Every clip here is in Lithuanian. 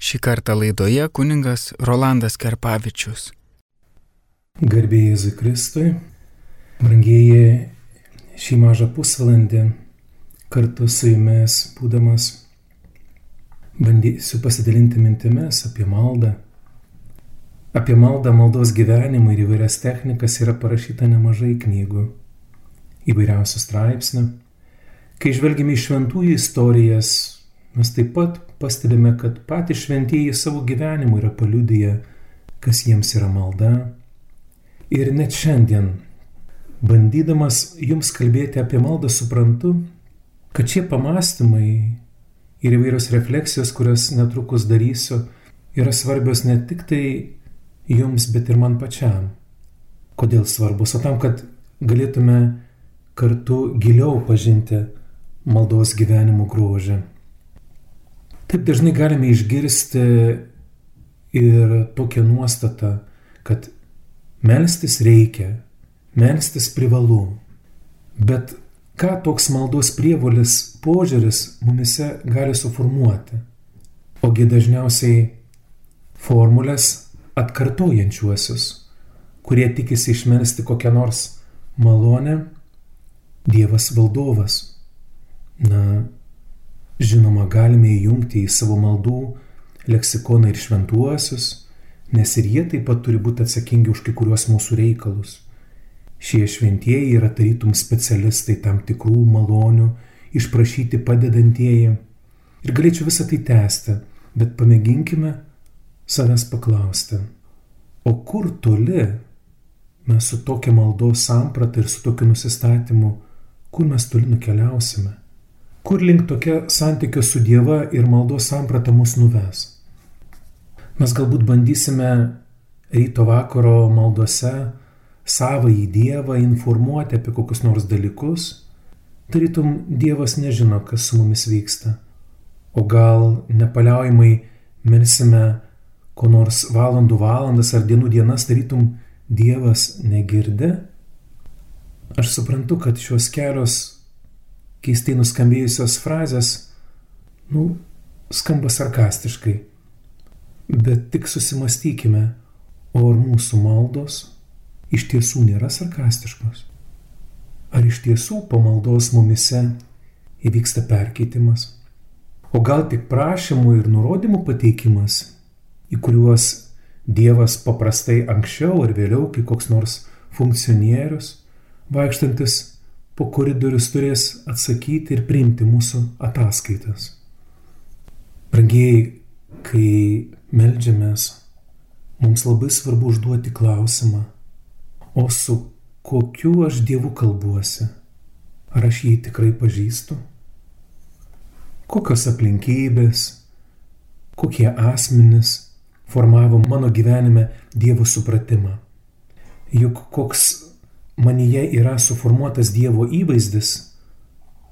Šį kartą laidoje kuningas Rolandas Kerpavičius. Garbėjai Jėzui Kristui, brangieji šį mažą pusvalandį kartu su jumis būdamas bandysiu pasidalinti mintimis apie maldą. Apie maldą, maldos gyvenimą ir įvairias technikas yra parašyta nemažai knygų, įvairiausių straipsnių. Kai žvelgime į šventųjų istorijas, mes taip pat pastebime, kad patys šventieji savo gyvenimu yra paliudyję, kas jiems yra malda. Ir net šiandien, bandydamas jums kalbėti apie maldą, suprantu, kad šie pamastymai ir įvairios refleksijos, kurias netrukus darysiu, yra svarbios ne tik tai jums, bet ir man pačiam. Kodėl svarbus? O tam, kad galėtume kartu giliau pažinti maldos gyvenimo grožį. Taip dažnai galime išgirsti ir tokią nuostatą, kad melstis reikia, melstis privalu. Bet ką toks maldos prievolis požiūris mumise gali suformuoti? Ogi dažniausiai formulės atkartojančiuosius, kurie tikisi išmelsti kokią nors malonę, Dievas valdovas. Na, Žinoma, galime įjungti į savo maldų leksikoną ir šventuosius, nes ir jie taip pat turi būti atsakingi už kai kuriuos mūsų reikalus. Šie šventieji yra tarytum specialistai tam tikrų malonių, išprašyti padedantieji. Ir galėčiau visą tai tęsti, bet pamėginkime savęs paklausti, o kur toli mes su tokia maldos samprata ir su tokiu nusistatymu, kur mes toli nukeliausime? Kur link tokia santykio su Dieva ir maldos samprata mus nuves? Mes galbūt bandysime ryto vakaro maldose savąjį Dievą informuoti apie kokius nors dalykus, tarytum Dievas nežino, kas su mumis vyksta. O gal nepaliaujamai melsime ko nors valandų valandas ar dienų dienas, tarytum Dievas negirdi? Aš suprantu, kad šios kelios keistai nuskambėjusios frazės, nu, skamba sarkastiškai. Bet tik susimastykime, o ar mūsų maldos iš tiesų nėra sarkastiškos? Ar iš tiesų pamaldos mumise įvyksta perkeitimas? O gal tik prašymų ir nurodymų pateikimas, į kuriuos Dievas paprastai anksčiau ar vėliau, kai koks nors funkcionierius, vaikštantis po koridorius turės atsakyti ir priimti mūsų ataskaitas. Brangiai, kai melžiamės, mums labai svarbu užduoti klausimą, o su kokiu aš Dievu kalbuosi? Ar aš jį tikrai pažįstu? Kokios aplinkybės, kokie asmenys formavo mano gyvenime Dievo supratimą? Juk koks manyje yra suformuotas Dievo įvaizdis,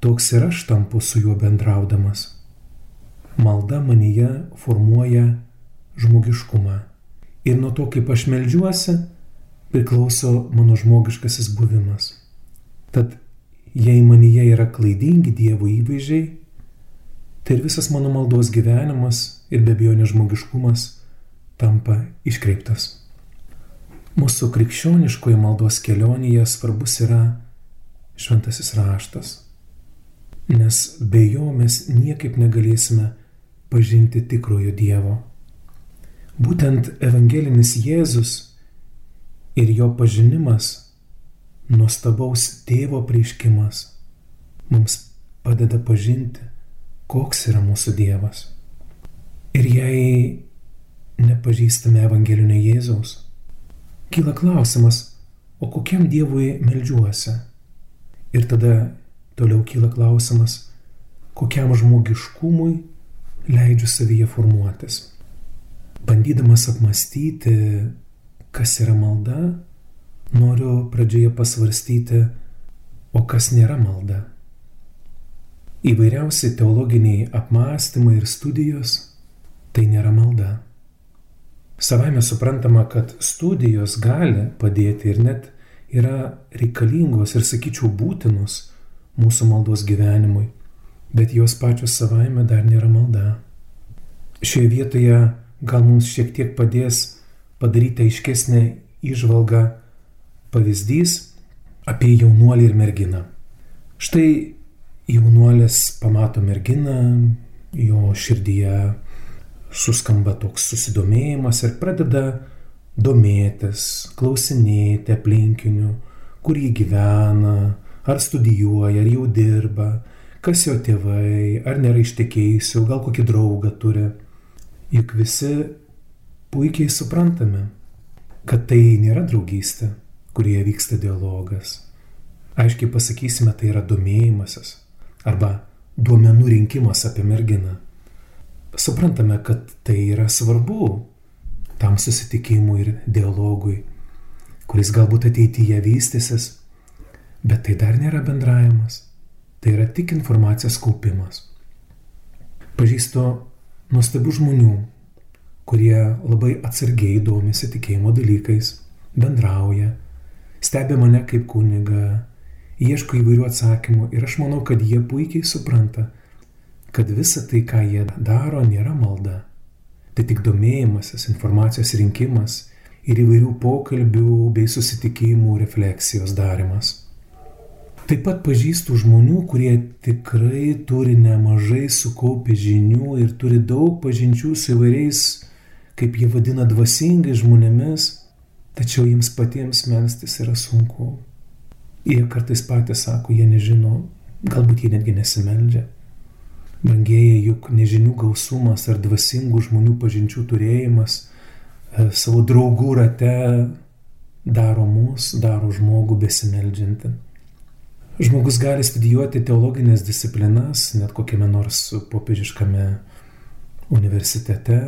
toks ir aš tampu su juo bendraudamas. Malda manyje formuoja žmogiškumą. Ir nuo to, kaip aš melžiuosi, priklauso mano žmogiškasis buvimas. Tad jei manyje yra klaidingi Dievo įvaizdžiai, tai ir visas mano maldos gyvenimas ir be abejo nežmogiškumas tampa iškreiptas. Mūsų krikščioniškoje maldos kelionėje svarbus yra šventasis raštas, nes be jo mes niekaip negalėsime pažinti tikrojo Dievo. Būtent evangelinis Jėzus ir jo pažinimas, nuostabaus tėvo prieškimas mums padeda pažinti, koks yra mūsų Dievas. Ir jei nepažįstame evangelinio Jėzaus, kyla klausimas, o kokiam Dievui melžiuosi? Ir tada toliau kyla klausimas, kokiam žmogiškumui leidžiu savyje formuotis. Bandydamas apmastyti, kas yra malda, noriu pradžioje pasvarstyti, o kas nėra malda. Įvairiausi teologiniai apmąstymai ir studijos tai nėra malda. Savame suprantama, kad studijos gali padėti ir net yra reikalingos ir, sakyčiau, būtinos mūsų maldos gyvenimui, bet jos pačios savaime dar nėra malda. Šioje vietoje gal mums šiek tiek padės padaryti aiškesnę išvalgą pavyzdys apie jaunuolį ir merginą. Štai jaunuolis pamato merginą, jo širdyje suskamba toks susidomėjimas ir pradeda domėtis, klausinėti aplinkinių, kur jį gyvena, ar studijuoja, ar jau dirba, kas jo tėvai, ar nėra ištekėjusių, gal kokį draugą turi. Juk visi puikiai suprantame, kad tai nėra draugystė, kurie vyksta dialogas. Aiškiai pasakysime, tai yra domėjimasis arba duomenų rinkimas apie merginą. Suprantame, kad tai yra svarbu tam susitikimui ir dialogui, kuris galbūt ateityje vystysis, bet tai dar nėra bendravimas, tai yra tik informacijos kaupimas. Pažįstu nuostabių žmonių, kurie labai atsargiai domisi tikėjimo dalykais, bendrauja, stebi mane kaip kuniga, ieško įvairių atsakymų ir aš manau, kad jie puikiai supranta, kad visa tai, ką jie daro, nėra malda. Tai tik domėjimasis, informacijos rinkimas ir įvairių pokalbių bei susitikimų refleksijos darimas. Taip pat pažįstu žmonių, kurie tikrai turi nemažai sukaupę žinių ir turi daug pažinčių su įvairiais, kaip jie vadina, dvasingais žmonėmis, tačiau jiems patiems melstis yra sunku. Jie kartais patys sako, jie nežino, galbūt jie netgi nesimeldžia. Brangieji, juk nežinių gausumas ar dvasingų žmonių pažinčių turėjimas e, savo draugų rate daro mus, daro žmogų besimeldžiantį. Žmogus gali studijuoti teologinės disciplinas, net kokiame nors popiežiškame universitete,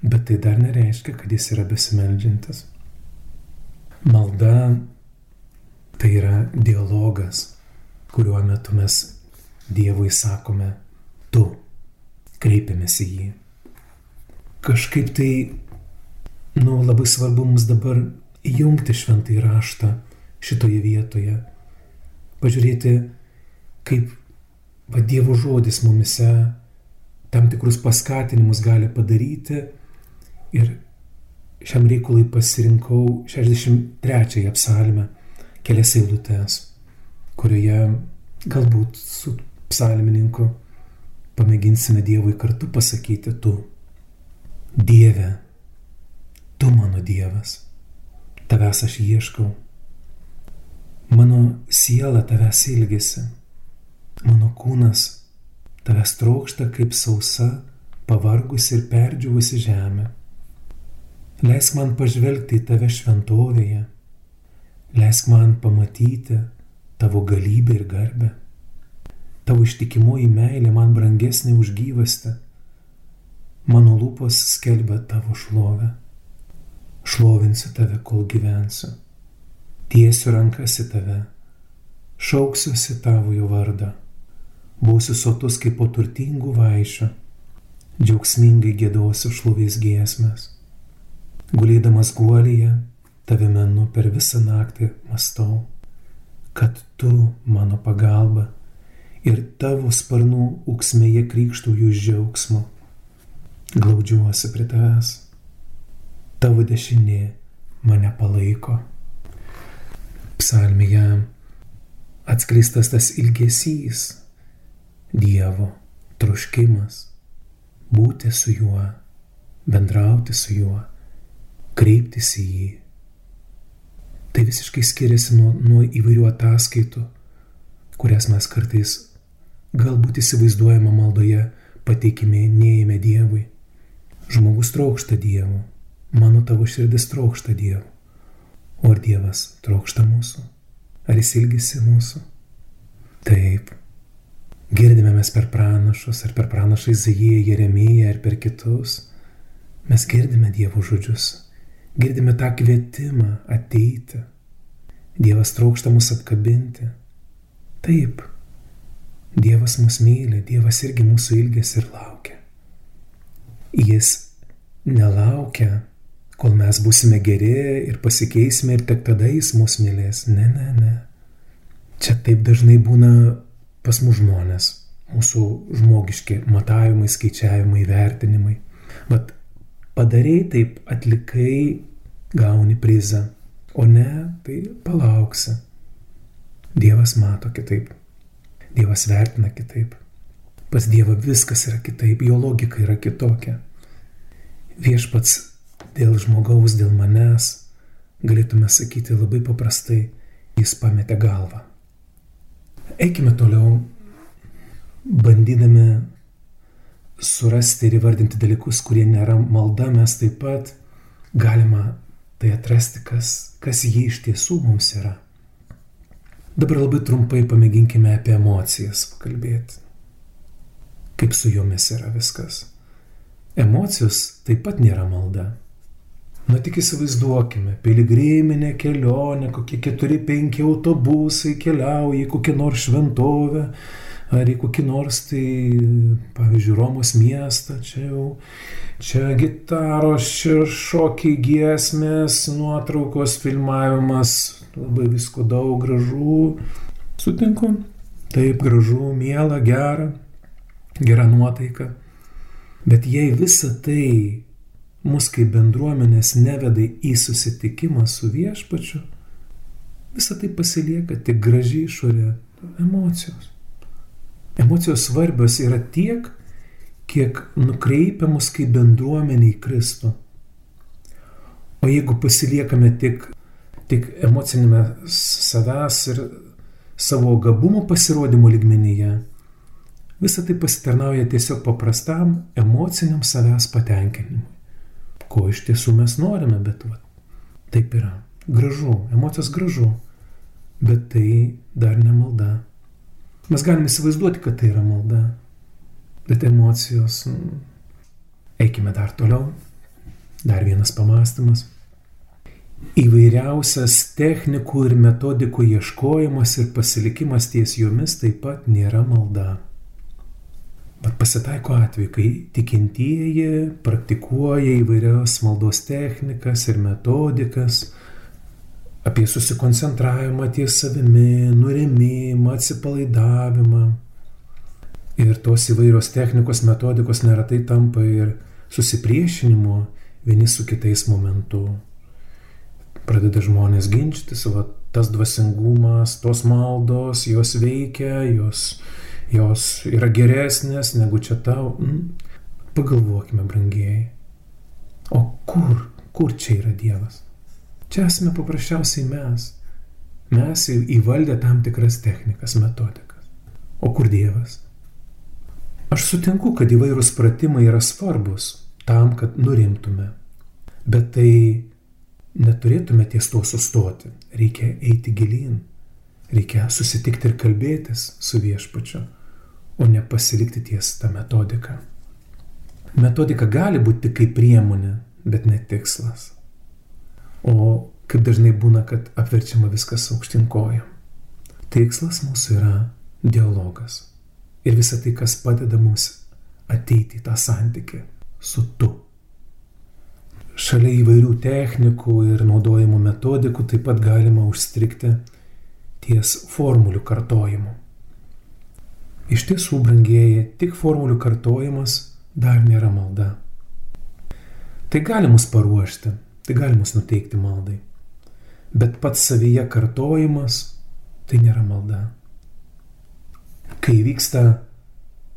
bet tai dar nereiškia, kad jis yra besimeldžiantis. Malda tai yra dialogas, kuriuo metu mes Dievui sakome, tu, kreipiamės į jį. Kažkaip tai, nu, labai svarbu mums dabar įjungti šventą įraštą šitoje vietoje, pažiūrėti, kaip va Dievo žodis mumise tam tikrus paskatinimus gali padaryti ir šiam reikalui pasirinkau 63 psalmę, kelias eilutes, kurioje galbūt su psalmininku pamėginsime Dievui kartu pasakyti tu. Dieve, tu mano Dievas, tavęs aš ieškau. Mano siela tavęs ilgesi, mano kūnas tavęs trokšta kaip sausa, pavargusi ir perdžiuvusi žemė. Leisk man pažvelgti į tave šventovėje, leisk man pamatyti tavo galybę ir garbę. Tavo ištikimoji meilė man brangesnė už gyvastę. Mano lūpos skelbia tavo šlovę. Šlovinsiu tave, kol gyvensiu. Tiesiu rankas į tave. Šauksiuosi tavo jo vardą. Būsiu sotus kaip po turtingų vaišių. Džiaugsmingai gėdosiu šlovės giesmės. Gulėdamas guolyje, tave menu per visą naktį mastau, kad tu mano pagalba ir tavo sparnų auksmėje krikštauju džiaugsmo. Glaudžiuosi prie tavęs. Tavo dešinė mane palaiko. Psalmėje atskleistas tas ilgesys, Dievo troškimas, būti su juo, bendrauti su juo, kreiptis į jį. Tai visiškai skiriasi nuo, nuo įvairių ataskaitų, kurias mes kartais galbūt įsivaizduojama maldoje pateikiminėjame Dievui. Žmogus trokšta Dievo, mano tavo širdis trokšta Dievo. O ar Dievas trokšta mūsų? Ar jis ilgisi mūsų? Taip. Girdime mes per pranašus, ar per pranašą Izaiją, Jeremiją, ar per kitus. Mes girdime Dievo žodžius. Girdime tą kvietimą ateiti. Dievas trokšta mus apkabinti. Taip, Dievas mus myli, Dievas irgi mūsų ilgės ir laukia. Jis nelaukia, kol mes būsime geri ir pasikeisime ir tik tada jis mus mylės. Ne, ne, ne. Čia taip dažnai būna pas mus žmonės. mūsų žmogiški matavimai, skaičiavimai, vertinimai. Vat padarėjai taip, atlikai, gauni prizą, o ne, tai palauksi. Dievas mato kitaip. Dievas vertina kitaip. Pas Dievą viskas yra kitaip, jo logika yra kitokia. Viešpats dėl žmogaus, dėl manęs, galėtume sakyti labai paprastai, jis pametė galvą. Eikime toliau, bandydami surasti ir įvardinti dalykus, kurie nėra malda, mes taip pat galima tai atrasti, kas, kas jį iš tiesų mums yra. Dabar labai trumpai pamėginkime apie emocijas pakalbėti. Kaip su jomis yra viskas. Emocijos taip pat nėra malda. Na tik įsivaizduokime, piligriminė kelionė, kokie keturi, penki autobusai keliauja į kokią nors šventovę, ar į kokį nors tai, pavyzdžiui, Romos miestą, čia jau, čia gitaros, čia šokiai giesmės, nuotraukos, filmavimas, labai visko daug, gražu, sutinku, taip gražu, miela, gera, gera nuotaika. Bet jei visa tai mus kaip bendruomenės neveda į susitikimą su viešpačiu, visa tai pasilieka tik gražiai išorė emocijos. Emocijos svarbios yra tiek, kiek nukreipia mus kaip bendruomenė į Kristų. O jeigu pasiliekame tik, tik emocinėme savęs ir savo gabumo pasirodymo ligmenyje, visa tai pasitarnauja tiesiog paprastam emociniam savęs patenkinimui. Ko iš tiesų mes norime, bet va, taip yra. Gražu, emocijos gražu, bet tai dar ne malda. Mes galime įsivaizduoti, kad tai yra malda, bet emocijos. Mm, eikime dar toliau. Dar vienas pamastymas. Įvairiausias technikų ir metodikų ieškojimas ir pasilikimas ties jomis taip pat nėra malda. Bet pasitaiko atveju, kai tikintieji praktikuoja įvairias maldos technikas ir metodikas, apie susikoncentravimą ties savimi, nurimimą, atsipalaidavimą. Ir tos įvairios technikos, metodikos neretai tampa ir susipriešinimu vieni su kitais momentu. Pradeda žmonės ginčytis, va, tas dvasingumas, tos maldos, jos veikia, jos, jos yra geresnės negu čia tau. Mm. Pagalvokime, brangieji. O kur, kur čia yra Dievas? Čia esame paprasčiausiai mes. Mes įvaldę tam tikras technikas, metodikas. O kur Dievas? Aš sutinku, kad įvairūs pratimai yra svarbus tam, kad nurimtume. Bet tai neturėtume ties to sustoti. Reikia eiti gilin. Reikia susitikti ir kalbėtis su viešpačiu, o ne pasilikti ties tą metodiką. Metodika gali būti kaip priemonė, bet ne tikslas. O kaip dažnai būna, kad apverčiama viskas aukštinkojam. Tikslas mūsų yra dialogas. Ir visa tai, kas padeda mums ateiti į tą santykį su tu. Šalia įvairių technikų ir naudojimo metodikų taip pat galima užstrikti ties formulių kartojimu. Iš tiesų, brangieji, tik formulių kartojimas dar nėra malda. Tai gali mus paruošti, tai gali mus nuteikti maldai. Bet pats savyje kartojimas tai nėra malda. Kai vyksta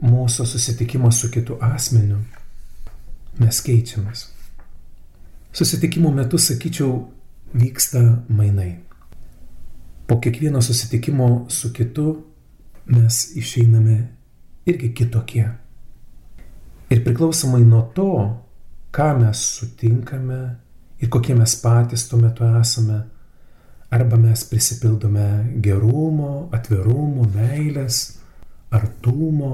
mūsų susitikimas su kitu asmeniu, mes keičiamės. Susitikimo metu, sakyčiau, vyksta mainai. Po kiekvieno susitikimo su kitu mes išeiname irgi kitokie. Ir priklausomai nuo to, ką mes sutinkame, ir kokie mes patys tuo metu esame. Arba mes prisipildome gerumo, atvirumo, meilės, artumo,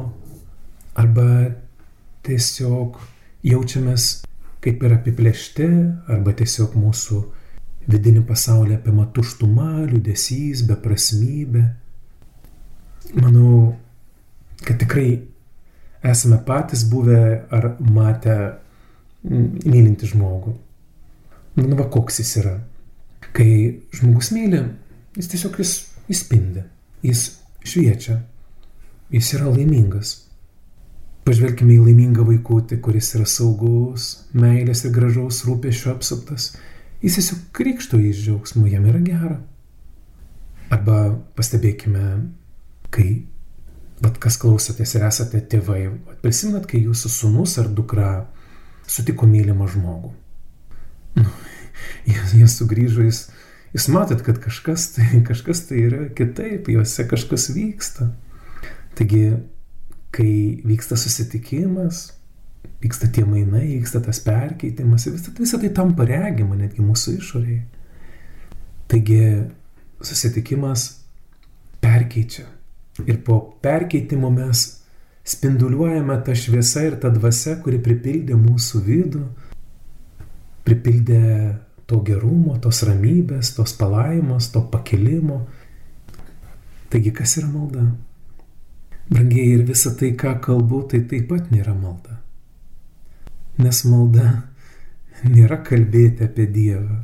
arba tiesiog jaučiamės kaip ir apiplėšti, arba tiesiog mūsų vidinį pasaulį apima tuštuma, liudesys, beprasmybė. Manau, kad tikrai esame patys buvę ar matę mylinti žmogų. Nu, va koks jis yra. Kai žmogus myli, jis tiesiog jis įspindi, jis šviečia. jis yra laimingas. Pažvelkime į laimingą vaikutį, kuris yra saugus, meilės ir gražaus rūpešio apsuptas. Jis tiesiog krikšto iš džiaugsmo, jam yra gera. Arba pastebėkime, kai, bet kas klausotės ir esate tėvai, prisimenat, kai jūsų sunus ar dukra sutiko mylimą žmogų. Nu, jis, jis sugrįžo, jis, jūs matot, kad kažkas tai, kažkas tai yra kitaip, juose kažkas vyksta. Taigi kai vyksta susitikimas, vyksta tie mainai, vyksta tas perkeitimas, visą, visą tai tampa regima netgi mūsų išorėje. Taigi susitikimas perkeičia. Ir po perkeitimo mes spinduliuojame tą šviesą ir tą dvasę, kuri pripildė mūsų vidų, pripildė to gerumo, tos ramybės, tos palaimos, to pakilimo. Taigi kas yra malda? Brangiai ir visa tai, ką kalbu, tai taip pat nėra malda. Nes malda nėra kalbėti apie Dievą.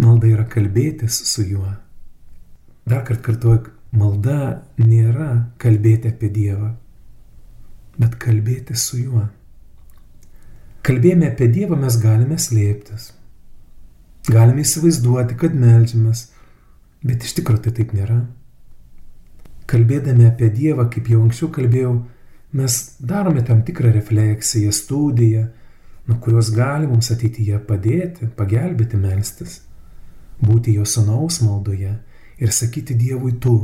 Malda yra kalbėtis su juo. Dar kartą kartuoju, malda nėra kalbėti apie Dievą, bet kalbėti su juo. Kalbėjome apie Dievą mes galime slėptis. Galime įsivaizduoti, kad melžiamės, bet iš tikrųjų tai taip nėra kalbėdami apie Dievą, kaip jau anksčiau kalbėjau, mes darome tam tikrą refleksiją, studiją, nuo kurios gali mums ateityje padėti, pagelbėti melstis, būti jo sanaus maldoje ir sakyti Dievui tu,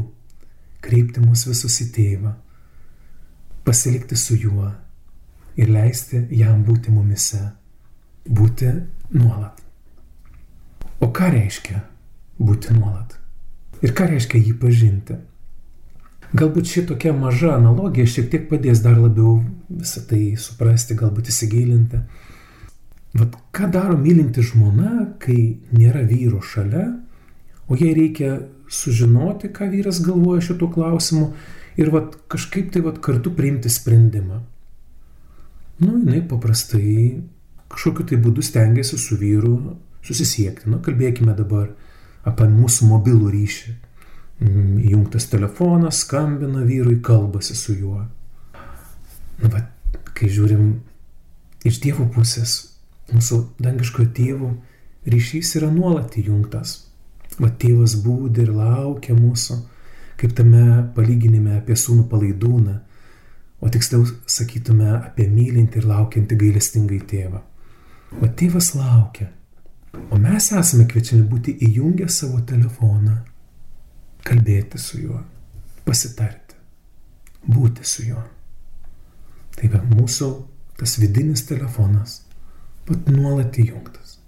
kreipti mus visus į tėvą, pasilikti su juo ir leisti jam būti mumise, būti nuolat. O ką reiškia būti nuolat? Ir ką reiškia jį pažinti? Galbūt šitokia maža analogija šiek tiek padės dar labiau visą tai suprasti, galbūt įsigilinti. Vat ką daro mylinti žmona, kai nėra vyro šalia, o jai reikia sužinoti, ką vyras galvoja šituo klausimu ir vat kažkaip tai vat kartu priimti sprendimą. Nu, jinai paprastai kažkokiu tai būdu stengiasi su vyru susisiekti. Nu, kalbėkime dabar apie mūsų mobilų ryšį. Mm, įjungtas telefonas, skambina vyrui, kalbasi su juo. Na, bet kai žiūrim iš Dievo pusės, mūsų dangiškojo tėvo ryšys yra nuolat įjungtas. Va tėvas būdė ir laukia mūsų, kaip tame palyginime apie sūnų palaidūną, o tiksliau sakytume apie mylintį ir laukiantį gailestingai tėvą. O tėvas laukia, o mes esame kviečiami būti įjungę savo telefoną kalbėti su juo, pasitarti, būti su juo. Tai va, mūsų tas vidinis telefonas pat nuolat įjungtas.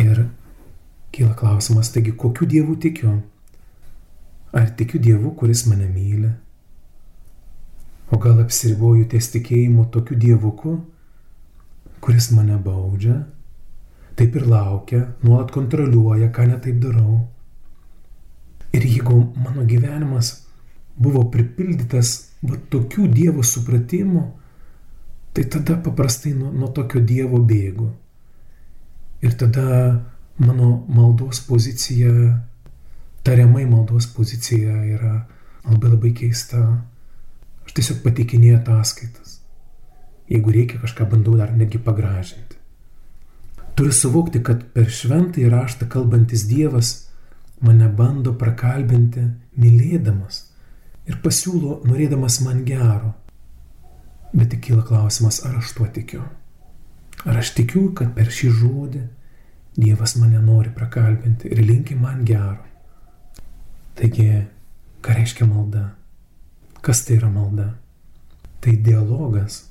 Ir kyla klausimas, taigi kokiu dievu tikiu? Ar tikiu dievu, kuris mane myli? O gal apsiriboju ties tikėjimu tokiu dievuku, kuris mane baudžia, taip ir laukia, nuolat kontroliuoja, ką netaip darau. Ir jeigu mano gyvenimas buvo pripildytas va tokių Dievo supratimų, tai tada paprastai nuo, nuo tokio Dievo bėgu. Ir tada mano maldos pozicija, tariamai maldos pozicija yra labai labai keista. Aš tiesiog pateikinėjau ataskaitas. Jeigu reikia kažką bandau dar netgi pagražinti. Turiu suvokti, kad per šventą įraštą kalbantis Dievas mane bando prakalbinti mylėdamas ir pasiūlo norėdamas man gero. Bet tik kyla klausimas, ar aš tuo tikiu. Ar aš tikiu, kad per šį žodį Dievas mane nori prakalbinti ir linki man gero. Taigi, ką reiškia malda? Kas tai yra malda? Tai dialogas.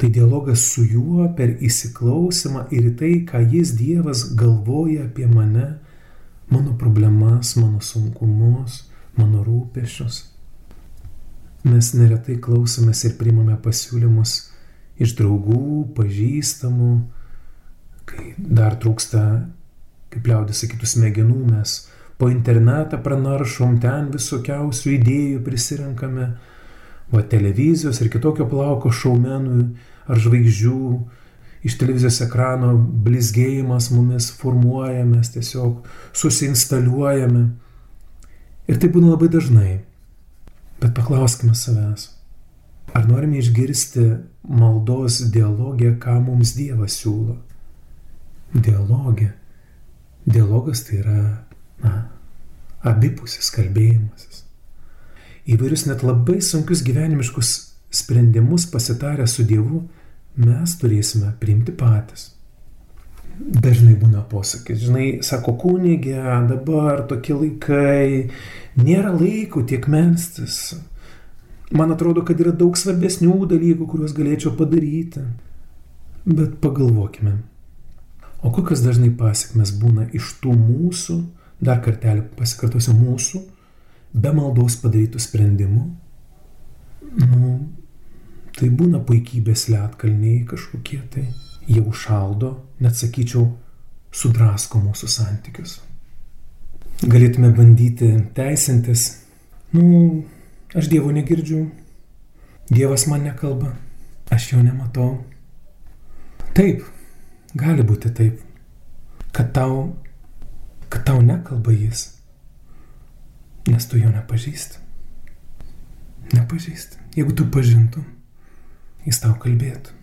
Tai dialogas su juo per įsiklausimą ir tai, ką jis Dievas galvoja apie mane mano problemas, mano sunkumus, mano rūpešius. Mes neretai klausomės ir priimame pasiūlymus iš draugų, pažįstamų, kai dar trūksta, kaip liaudės sakytų, smegenų, mes po internetą pranaršom, ten visokiausių idėjų prisirenkame, va televizijos ir kitokio plauko šaumenų ar žvaigždžių iš televizijos ekrano blizgėjimas mumis formuoja, mes tiesiog susinstaliuojame. Ir tai būna labai dažnai. Bet paklauskime savęs, ar norime išgirsti maldos dialogę, ką mums Dievas siūlo? Dialogė. Dialogas tai yra, na, abipusis kalbėjimasis. Įvairius net labai sunkius gyvenimiškus sprendimus pasitarę su Dievu mes turėsime priimti patys. Dažnai būna posakis, žinai, sako kūnygė, dabar tokie laikai, nėra laiko tiek melstis. Man atrodo, kad yra daug svarbesnių dalykų, kuriuos galėčiau padaryti. Bet pagalvokime, o kokios dažnai pasiekmes būna iš tų mūsų, dar kartelį pasikartosiu, mūsų be maldos padarytų sprendimų? Nu, tai būna puikybės lietkalniai kažkokie tai, jie užšaldo, net sakyčiau, sudrasko mūsų santykius. Galėtume bandyti teisintis, nu, aš Dievo negirdžiu, Dievas man nekalba, aš jo nematau. Taip, gali būti taip, kad tau, kad tau nekalba jis, nes tu jo nepažįsti. Nepažįsti. Jeigu tu pažintum, jis tau kalbėtų.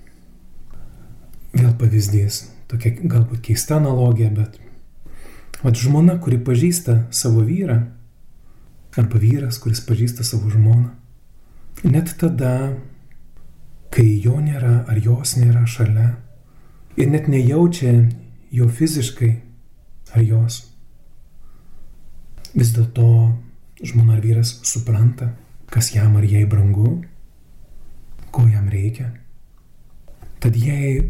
Vėl pavyzdys, tokia galbūt keista analogija, bet o žmona, kuri pažįsta savo vyrą, arba vyras, kuris pažįsta savo žmoną, net tada, kai jo nėra ar jos nėra šalia ir net nejaučia jo fiziškai ar jos, vis dėlto žmona ar vyras supranta, kas jam ar jai brangu, ko jam reikia. Tad jei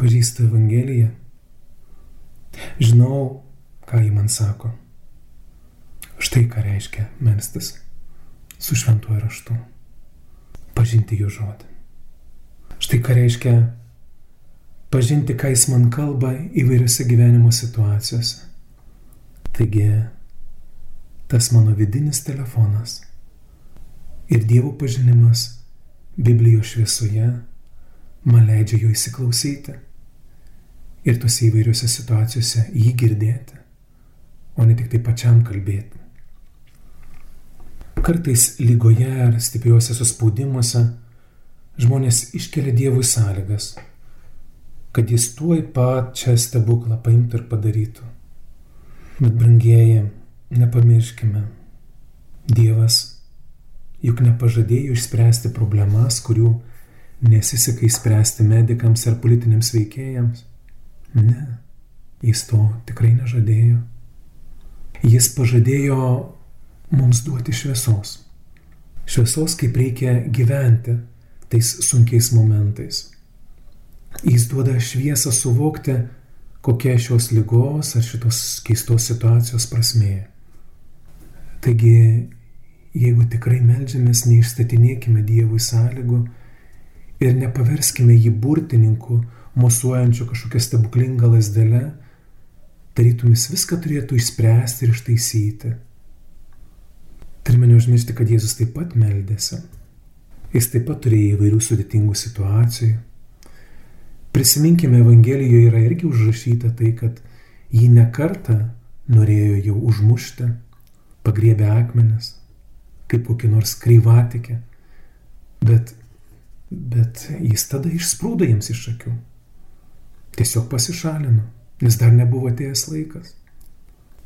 pažįsta Evangeliją, žinau, ką ji man sako. Štai ką reiškia melstis su šventuoju raštu. Pažinti jo žodį. Štai ką reiškia pažinti, ką jis man kalba įvairiose gyvenimo situacijose. Taigi, tas mano vidinis telefonas ir Dievo pažinimas Biblijos šviesoje man leidžia jo įsiklausyti ir tose įvairiose situacijose jį girdėti, o ne tik tai pačiam kalbėti. Kartais lygoje ar stipriuose suspaudimuose žmonės iškelia Dievui sąlygas, kad jis tuoj pat čia stebuklą paimtų ir padarytų. Bet brangieji, nepamirškime, Dievas juk nepažadėjo išspręsti problemas, kurių nesiseka įspręsti medikams ar politiniams veikėjams. Ne, jis to tikrai nežadėjo. Jis pažadėjo mums duoti šviesos. Šviesos, kaip reikia gyventi tais sunkiais momentais. Jis duoda šviesą suvokti, kokia šios lygos ar šitos keistos situacijos prasmė. Taigi Jeigu tikrai melžiamės, neišstatinėkime Dievui sąlygų ir nepaverskime jį burtininku, mosuojančiu kažkokią stebuklingą lasdelę, tarytum jis viską turėtų išspręsti ir ištaisyti. Turime neužmiršti, kad Jėzus taip pat meldėsi. Jis taip pat turėjo įvairių sudėtingų situacijų. Prisiminkime, Evangelijoje yra irgi užrašyta tai, kad jį nekartą norėjo jau užmušti, pagriebę akmenis, kaip kokį nors kryvatikį. Bet, bet jis tada išsprūdo jiems iš akių. Tiesiog pasišalino, nes dar nebuvo atėjęs laikas.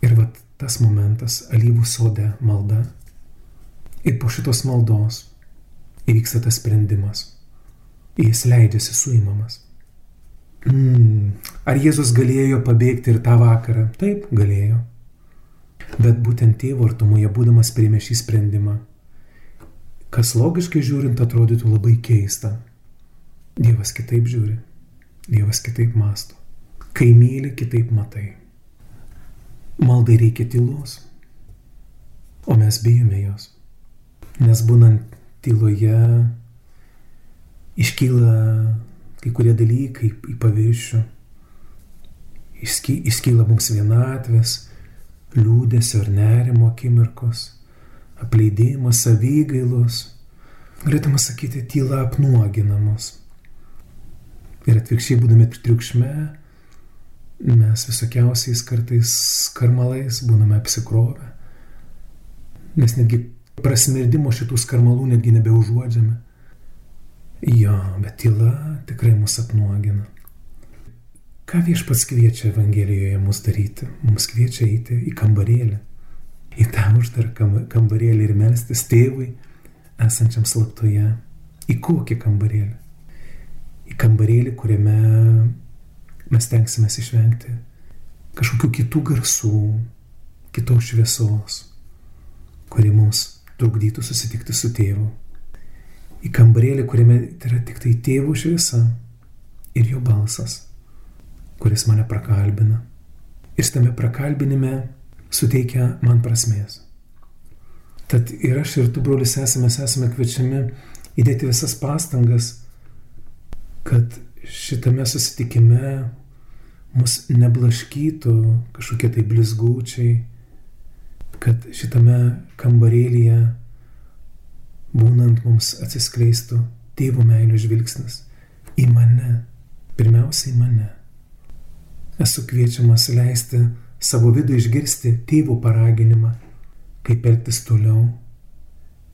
Ir vat tas momentas alyvų sode malda. Ir po šitos maldos įvyksta tas sprendimas. Jis leidžiasi suimamas. Mm, ar Jėzus galėjo pabėgti ir tą vakarą? Taip, galėjo. Bet būtent tėvo artumoje būdamas priėmė šį sprendimą, kas logiškai žiūrint atrodytų labai keista. Dievas kitaip žiūri, Dievas kitaip masto. Kai myli, kitaip matai. Maldai reikia tylos, o mes bijome jos. Nes būnant tyloje iškyla kai kurie dalykai į paviršių, iškyla mums vienatvės, liūdėsio ir nerimo akimirkos, apleidimas, savygailos, galėtume sakyti, tyla apnuoginamos. Ir atvirkščiai būdami triukšme, mes visokiausiais kartais karmalais būname apsikrovę. Mes netgi prasmirdimo šitų skarmalų netgi nebeužuodžiame. Jo, bet tyla tikrai mus apnuogina. Ką viešpats kviečia Evangelijoje mus daryti? Mums kviečia eiti į kambarėlį, į tą uždarą kambarėlį ir melstis tėvui esančiam slaptoje. Į kokį kambarėlį? Į kambarėlį, kuriame mes tenksime išvengti kažkokių kitų garsų, kitos šviesos, kuri mums trukdytų susitikti su tėvu. Į kambarėlį, kuriame yra tik tai tėvo šviesa ir jo balsas, kuris mane prakalbina. Ir tame prakalbinime suteikia man prasmės. Tad ir aš ir tu, brolis, esame, esame kviečiami įdėti visas pastangas, kad šitame susitikime mus neblaškytų kažkokie tai blizgučiai, kad šitame kambarėlyje būnant mums atsiskleistų tėvo meilio žvilgsnis į mane, pirmiausia į mane. Esu kviečiamas leisti savo vidų išgirsti tėvo paraginimą, kaip elgtis toliau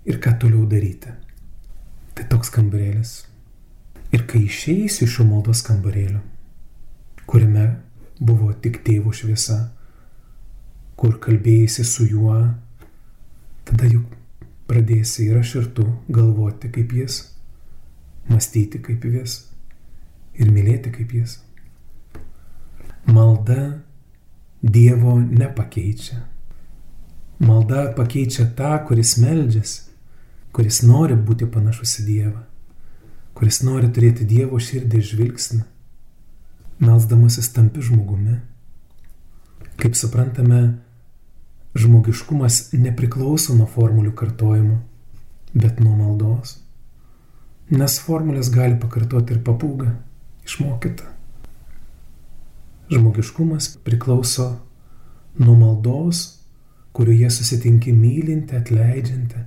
ir ką toliau daryti. Tai toks kambarėlis. Ir kai išeisiu iš šio maldos kambarėlio, kuriame buvo tik tėvo šviesa, kur kalbėjai su juo, tada juk pradėsi ir aš ir tu galvoti kaip jis, mąstyti kaip jis ir mylėti kaip jis. Malda Dievo nepakeičia. Malda pakeičia tą, kuris meldžiasi, kuris nori būti panašus į Dievą, kuris nori turėti Dievo širdį žvilgsnį melsdamasis tampi žmogumi. Kaip suprantame, žmogiškumas nepriklauso nuo formulių kartojimo, bet nuo maldos. Nes formulės gali pakartoti ir papūga, išmokyta. Žmogiškumas priklauso nuo maldos, kurioje susitinki mylinti, atleidžianti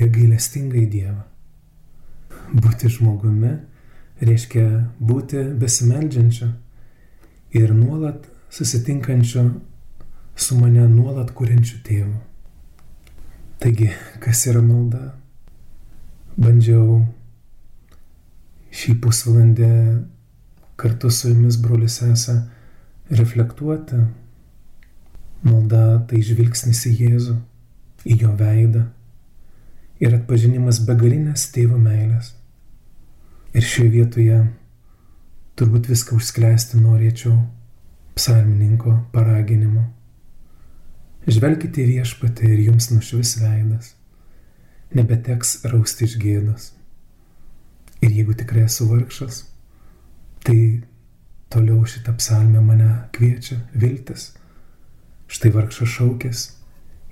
ir gailestingai Dievą. Būti žmogumi reiškia būti besimeldžiančiu ir nuolat susitinkančio su mane nuolat kuriančiu tėvu. Taigi, kas yra malda? Bandžiau šį pusvalandį kartu su jumis, brolis esą, reflektuoti. Malda tai žvilgsnis į Jėzų, į jo veidą ir atpažinimas begalinės tėvo meilės. Ir šioje vietoje turbūt viską užsklęsti norėčiau psalmininko paraginimu. Žvelkite viešpatį ir jums nušvis veidas, nebeteks rausti iš gėdos. Ir jeigu tikrai esu vargšas, tai toliau šitą psalmę mane kviečia viltis. Štai vargšas šaukės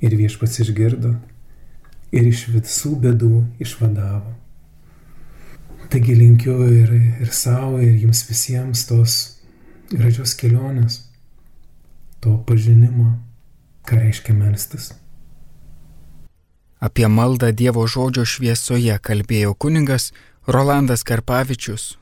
ir viešpats išgirdo ir iš visų bėdų išvadavo. Taigi linkiu ir, ir savo, ir jums visiems tos gražios kelionės, to pažinimo, ką reiškia melstis. Apie maldą Dievo žodžio šviesoje kalbėjo kuningas Rolandas Karpavičius.